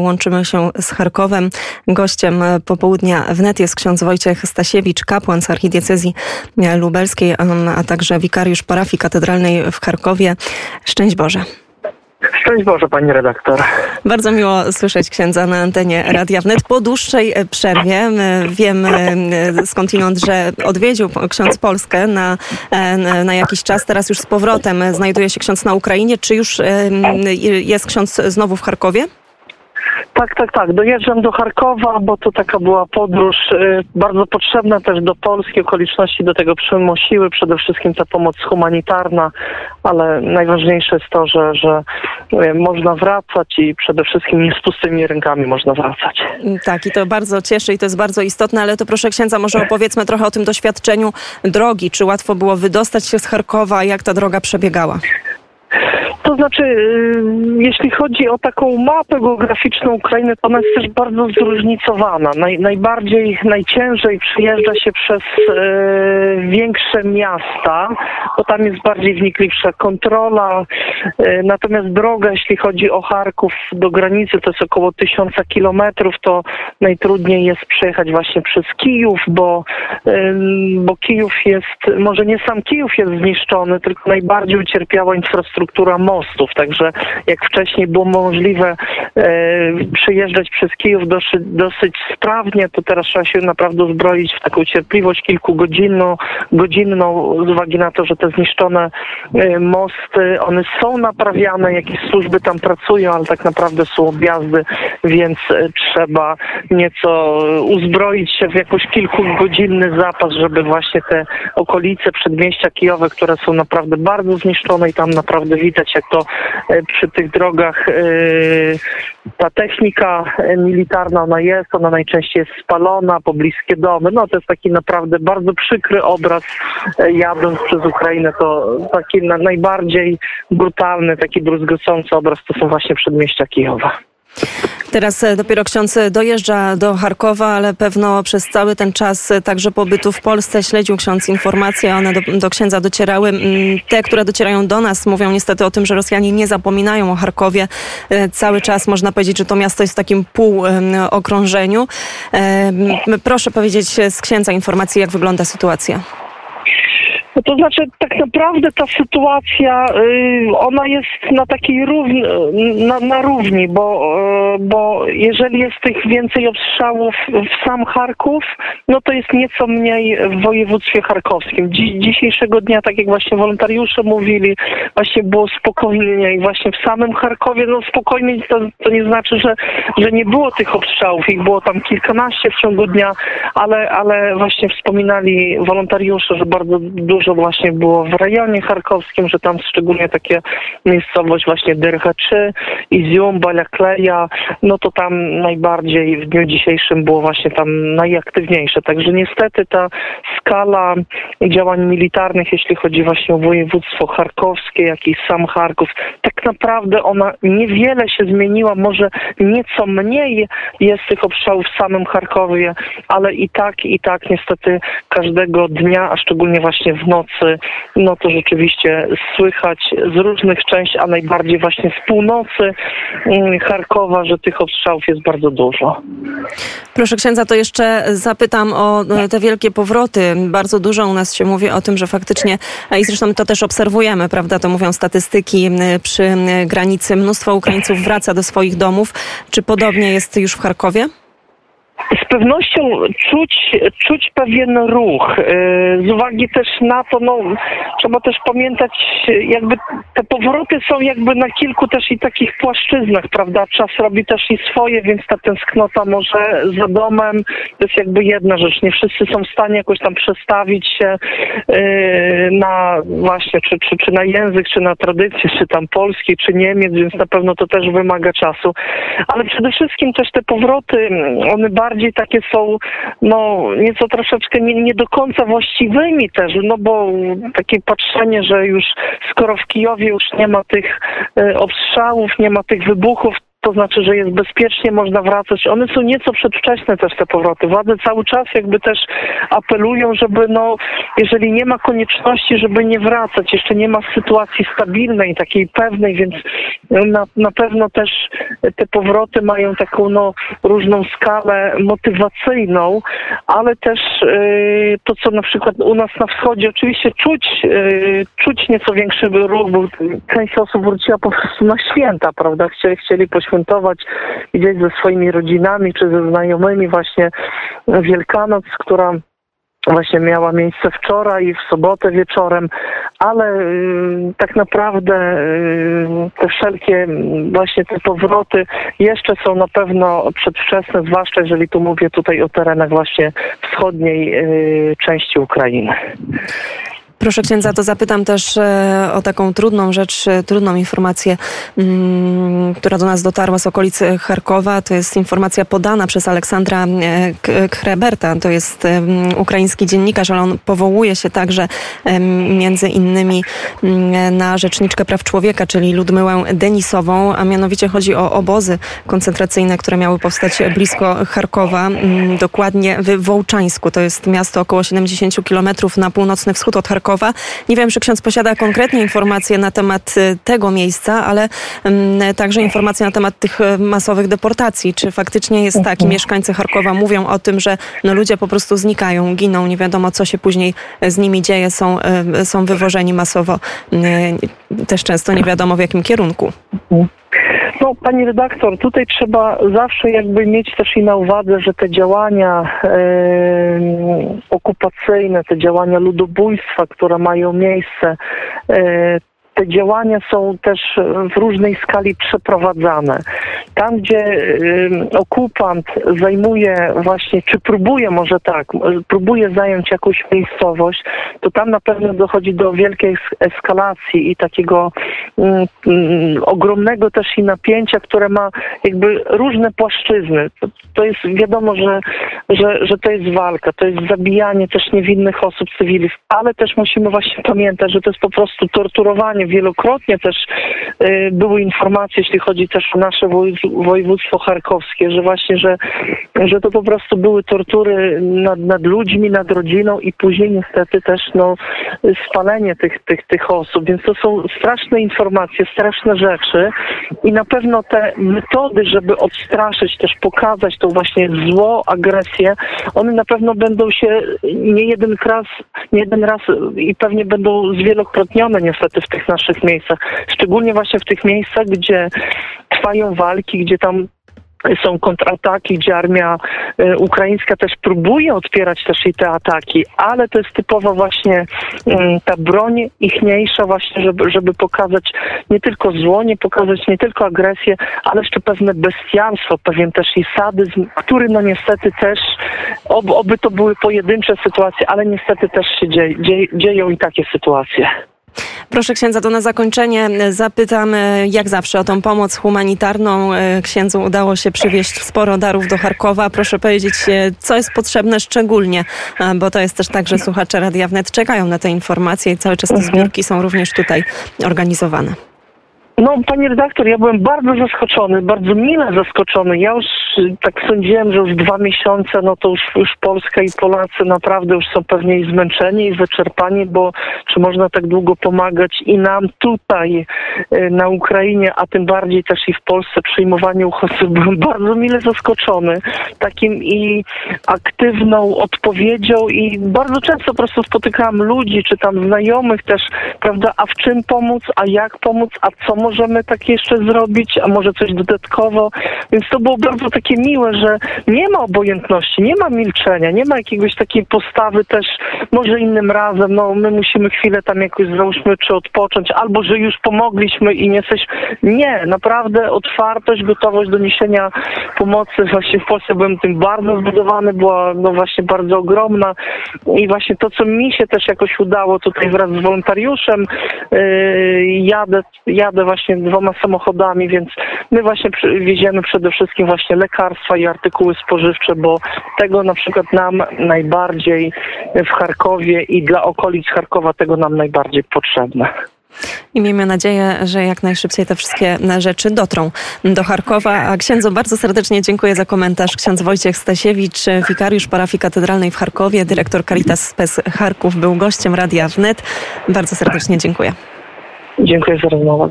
Łączymy się z Charkowem. Gościem popołudnia wnet jest ksiądz Wojciech Stasiewicz, kapłan z archidiecezji lubelskiej, a także wikariusz parafii katedralnej w Charkowie. Szczęść Boże. Szczęść Boże, pani redaktor. Bardzo miło słyszeć księdza na antenie Radia Wnet po dłuższej przerwie. Wiem skądinąd, że odwiedził ksiądz Polskę na, na jakiś czas. Teraz już z powrotem znajduje się ksiądz na Ukrainie. Czy już jest ksiądz znowu w Charkowie? Tak, tak, tak. Dojeżdżam do Charkowa, bo to taka była podróż y, bardzo potrzebna też do Polski. Okoliczności do tego przymusiły. Przede wszystkim ta pomoc humanitarna, ale najważniejsze jest to, że, że y, można wracać i przede wszystkim nie z pustymi rękami można wracać. Tak, i to bardzo cieszy i to jest bardzo istotne, ale to proszę księdza, może opowiedzmy trochę o tym doświadczeniu drogi. Czy łatwo było wydostać się z Charkowa? Jak ta droga przebiegała? To znaczy, y, jeśli chodzi o taką mapę geograficzną Ukrainy, to ona jest też bardzo zróżnicowana. Naj, najbardziej, najciężej przyjeżdża się przez e, większe miasta, bo tam jest bardziej wnikliwsza kontrola. E, natomiast droga, jeśli chodzi o Charków do granicy, to jest około tysiąca kilometrów, to najtrudniej jest przejechać właśnie przez Kijów, bo, e, bo Kijów jest, może nie sam Kijów jest zniszczony, tylko najbardziej ucierpiała infrastruktura mostów. Także jak wcześniej było możliwe e, przejeżdżać przez Kijów dosyć, dosyć sprawnie, to teraz trzeba się naprawdę uzbroić w taką cierpliwość kilkugodzinną, godzinną, z uwagi na to, że te zniszczone e, mosty, one są naprawiane, jakieś służby tam pracują, ale tak naprawdę są objazdy, więc e, trzeba nieco uzbroić się w jakiś kilkugodzinny zapas, żeby właśnie te okolice przedmieścia Kijowe, które są naprawdę bardzo zniszczone i tam naprawdę widać, jak to e, przy tych drogach e, ta technika militarna ona jest, ona najczęściej jest spalona, pobliskie domy. No to jest taki naprawdę bardzo przykry obraz e, jadąc przez Ukrainę. To taki najbardziej brutalny, taki druzgocący obraz to są właśnie przedmieścia Kijowa. Teraz e, dopiero ksiądz e, dojeżdża do Charkowa, ale pewno przez cały ten czas e, także pobytu w Polsce śledził ksiądz informacje, one do, do, księdza docierały. Mm, te, które docierają do nas, mówią niestety o tym, że Rosjanie nie zapominają o Charkowie. Cały czas można powiedzieć, że to miasto jest w takim półokrążeniu. Proszę powiedzieć z księdza informacji, jak wygląda sytuacja. No to znaczy, tak naprawdę ta sytuacja, y, ona jest na takiej równi, na, na równi, bo, y, bo jeżeli jest tych więcej obstrzałów w sam Charków, no to jest nieco mniej w województwie charkowskim. Dzisiejszego dnia, tak jak właśnie wolontariusze mówili, właśnie było spokojniej właśnie w samym Charkowie, no spokojniej to, to nie znaczy, że, że nie było tych obstrzałów, ich było tam kilkanaście w ciągu dnia, ale, ale właśnie wspominali wolontariusze, że bardzo dużo dużo właśnie było w rejonie charkowskim, że tam szczególnie takie miejscowość właśnie Dyrhaczy, Izium, Balakleja, no to tam najbardziej w dniu dzisiejszym było właśnie tam najaktywniejsze. Także niestety ta skala działań militarnych, jeśli chodzi właśnie o województwo charkowskie, jak i sam Charków, tak naprawdę ona niewiele się zmieniła, może nieco mniej jest tych obszarów w samym Charkowie, ale i tak, i tak niestety każdego dnia, a szczególnie właśnie w nocy, no to rzeczywiście słychać z różnych części, a najbardziej właśnie z północy mm, Charkowa, że tych ostrzałów jest bardzo dużo. Proszę księdza, to jeszcze zapytam o e, te wielkie powroty. Bardzo dużo u nas się mówi o tym, że faktycznie, i zresztą to też obserwujemy, prawda, to mówią statystyki przy granicy, mnóstwo Ukraińców wraca do swoich domów. Czy podobnie jest już w Charkowie? Pewnością czuć, czuć pewien ruch. Y, z uwagi też na to, no, trzeba też pamiętać, jakby te powroty są jakby na kilku też i takich płaszczyznach, prawda? Czas robi też i swoje, więc ta tęsknota może za domem to jest jakby jedna rzecz. Nie wszyscy są w stanie jakoś tam przestawić się y, na właśnie, czy, czy, czy na język, czy na tradycję, czy tam polski, czy Niemiec, więc na pewno to też wymaga czasu. Ale przede wszystkim też te powroty, one bardziej takie są, no nieco troszeczkę nie, nie do końca właściwymi też, no bo takie patrzenie, że już skoro w Kijowie już nie ma tych e, obstrzałów, nie ma tych wybuchów, to znaczy, że jest bezpiecznie, można wracać. One są nieco przedwczesne też te powroty. Władze cały czas jakby też apelują, żeby no, jeżeli nie ma konieczności, żeby nie wracać, jeszcze nie ma sytuacji stabilnej, takiej pewnej, więc na, na pewno też te powroty mają taką no, różną skalę motywacyjną, ale też yy, to, co na przykład u nas na wschodzie, oczywiście czuć, yy, czuć nieco większy ruch, bo część osób wróciła po prostu na święta, prawda? Chcieli, chcieli poświętować gdzieś ze swoimi rodzinami czy ze znajomymi właśnie Wielkanoc, która właśnie miała miejsce wczoraj i w sobotę wieczorem, ale y, tak naprawdę y, te wszelkie właśnie te powroty jeszcze są na pewno przedwczesne, zwłaszcza jeżeli tu mówię tutaj o terenach właśnie wschodniej y, części Ukrainy. Proszę księdza, to zapytam też e, o taką trudną rzecz, e, trudną informację, mm, która do nas dotarła z okolicy Charkowa. To jest informacja podana przez Aleksandra e, Kreberta. To jest ukraiński dziennikarz, ale on powołuje się także między innymi mm, na rzeczniczkę praw człowieka, czyli Ludmyłę Denisową, a mianowicie chodzi o obozy koncentracyjne, które miały powstać blisko Charkowa, mm, dokładnie w Wołczańsku. To jest miasto około 70 kilometrów na północny wschód od Charkowa nie wiem, czy ksiądz posiada konkretnie informacje na temat y, tego miejsca, ale mm, także informacje na temat tych y, masowych deportacji. Czy faktycznie jest tak i mhm. mieszkańcy Charkowa mówią o tym, że no, ludzie po prostu znikają, giną, nie wiadomo co się później z nimi dzieje, są, y, są wywożeni masowo, też często nie wiadomo w jakim kierunku. No, pani redaktor, tutaj trzeba zawsze jakby mieć też i na uwadze, że te działania e, okupacyjne, te działania ludobójstwa, które mają miejsce, e, te działania są też w różnej skali przeprowadzane. Tam, gdzie okupant zajmuje właśnie, czy próbuje może tak, próbuje zająć jakąś miejscowość, to tam na pewno dochodzi do wielkiej eskalacji i takiego mm, mm, ogromnego też i napięcia, które ma jakby różne płaszczyzny. To jest wiadomo, że, że, że to jest walka, to jest zabijanie też niewinnych osób cywilnych, ale też musimy właśnie pamiętać, że to jest po prostu torturowanie wielokrotnie też y, były informacje, jeśli chodzi też o nasze województwo charkowskie, że właśnie, że, że to po prostu były tortury nad, nad ludźmi, nad rodziną i później niestety też no, spalenie tych, tych, tych osób. Więc to są straszne informacje, straszne rzeczy i na pewno te metody, żeby odstraszyć, też pokazać to właśnie zło, agresję, one na pewno będą się nie jeden raz, nie jeden raz i pewnie będą zwielokrotnione niestety w tych naszych miejscach. Szczególnie właśnie w tych miejscach, gdzie trwają walki, gdzie tam są kontrataki, gdzie armia e, ukraińska też próbuje odpierać też i te ataki, ale to jest typowo właśnie mm, ta broń ichniejsza właśnie, żeby, żeby pokazać nie tylko zło, nie pokazać nie tylko agresję, ale jeszcze pewne bestialstwo, pewien też i sadyzm, który no niestety też, ob, oby to były pojedyncze sytuacje, ale niestety też się dzieje, dzieje, dzieją i takie sytuacje. Proszę księdza, to na zakończenie zapytam jak zawsze o tą pomoc humanitarną. Księdzu udało się przywieźć sporo darów do Charkowa. Proszę powiedzieć, co jest potrzebne szczególnie, bo to jest też tak, że słuchacze Radia Wnet czekają na te informacje i cały czas te mhm. zbiórki są również tutaj organizowane. No, panie redaktor, ja byłem bardzo zaskoczony, bardzo mile zaskoczony. Ja już tak sądziłem, że już dwa miesiące, no to już, już Polska i Polacy naprawdę już są pewnie i zmęczeni i wyczerpani, bo czy można tak długo pomagać i nam tutaj y, na Ukrainie, a tym bardziej też i w Polsce przyjmowanie uchodźców. Byłem bardzo mile zaskoczony takim i aktywną odpowiedzią i bardzo często po prostu spotykałam ludzi, czy tam znajomych też, prawda, a w czym pomóc, a jak pomóc, a co możemy tak jeszcze zrobić, a może coś dodatkowo. Więc to było bardzo takie miłe, że nie ma obojętności, nie ma milczenia, nie ma jakiegoś takiej postawy też, może innym razem, no my musimy chwilę tam jakoś załóżmy, czy odpocząć, albo że już pomogliśmy i nie jesteś. Nie, naprawdę otwartość, gotowość do niesienia pomocy. Właśnie w Polsce byłem tym bardzo zbudowany, była no właśnie bardzo ogromna i właśnie to, co mi się też jakoś udało tutaj wraz z wolontariuszem, yy, jadę, jadę właśnie właśnie dwoma samochodami, więc my właśnie wieziemy przede wszystkim właśnie lekarstwa i artykuły spożywcze, bo tego na przykład nam najbardziej w Charkowie i dla okolic Charkowa tego nam najbardziej potrzebne. I miejmy nadzieję, że jak najszybciej te wszystkie rzeczy dotrą do Charkowa. A księdzu bardzo serdecznie dziękuję za komentarz. Ksiądz Wojciech Stasiewicz, wikariusz parafii katedralnej w Charkowie, dyrektor Caritas Spes Charków, był gościem Radia Wnet. Bardzo serdecznie dziękuję. Dziękuję za rozmowę.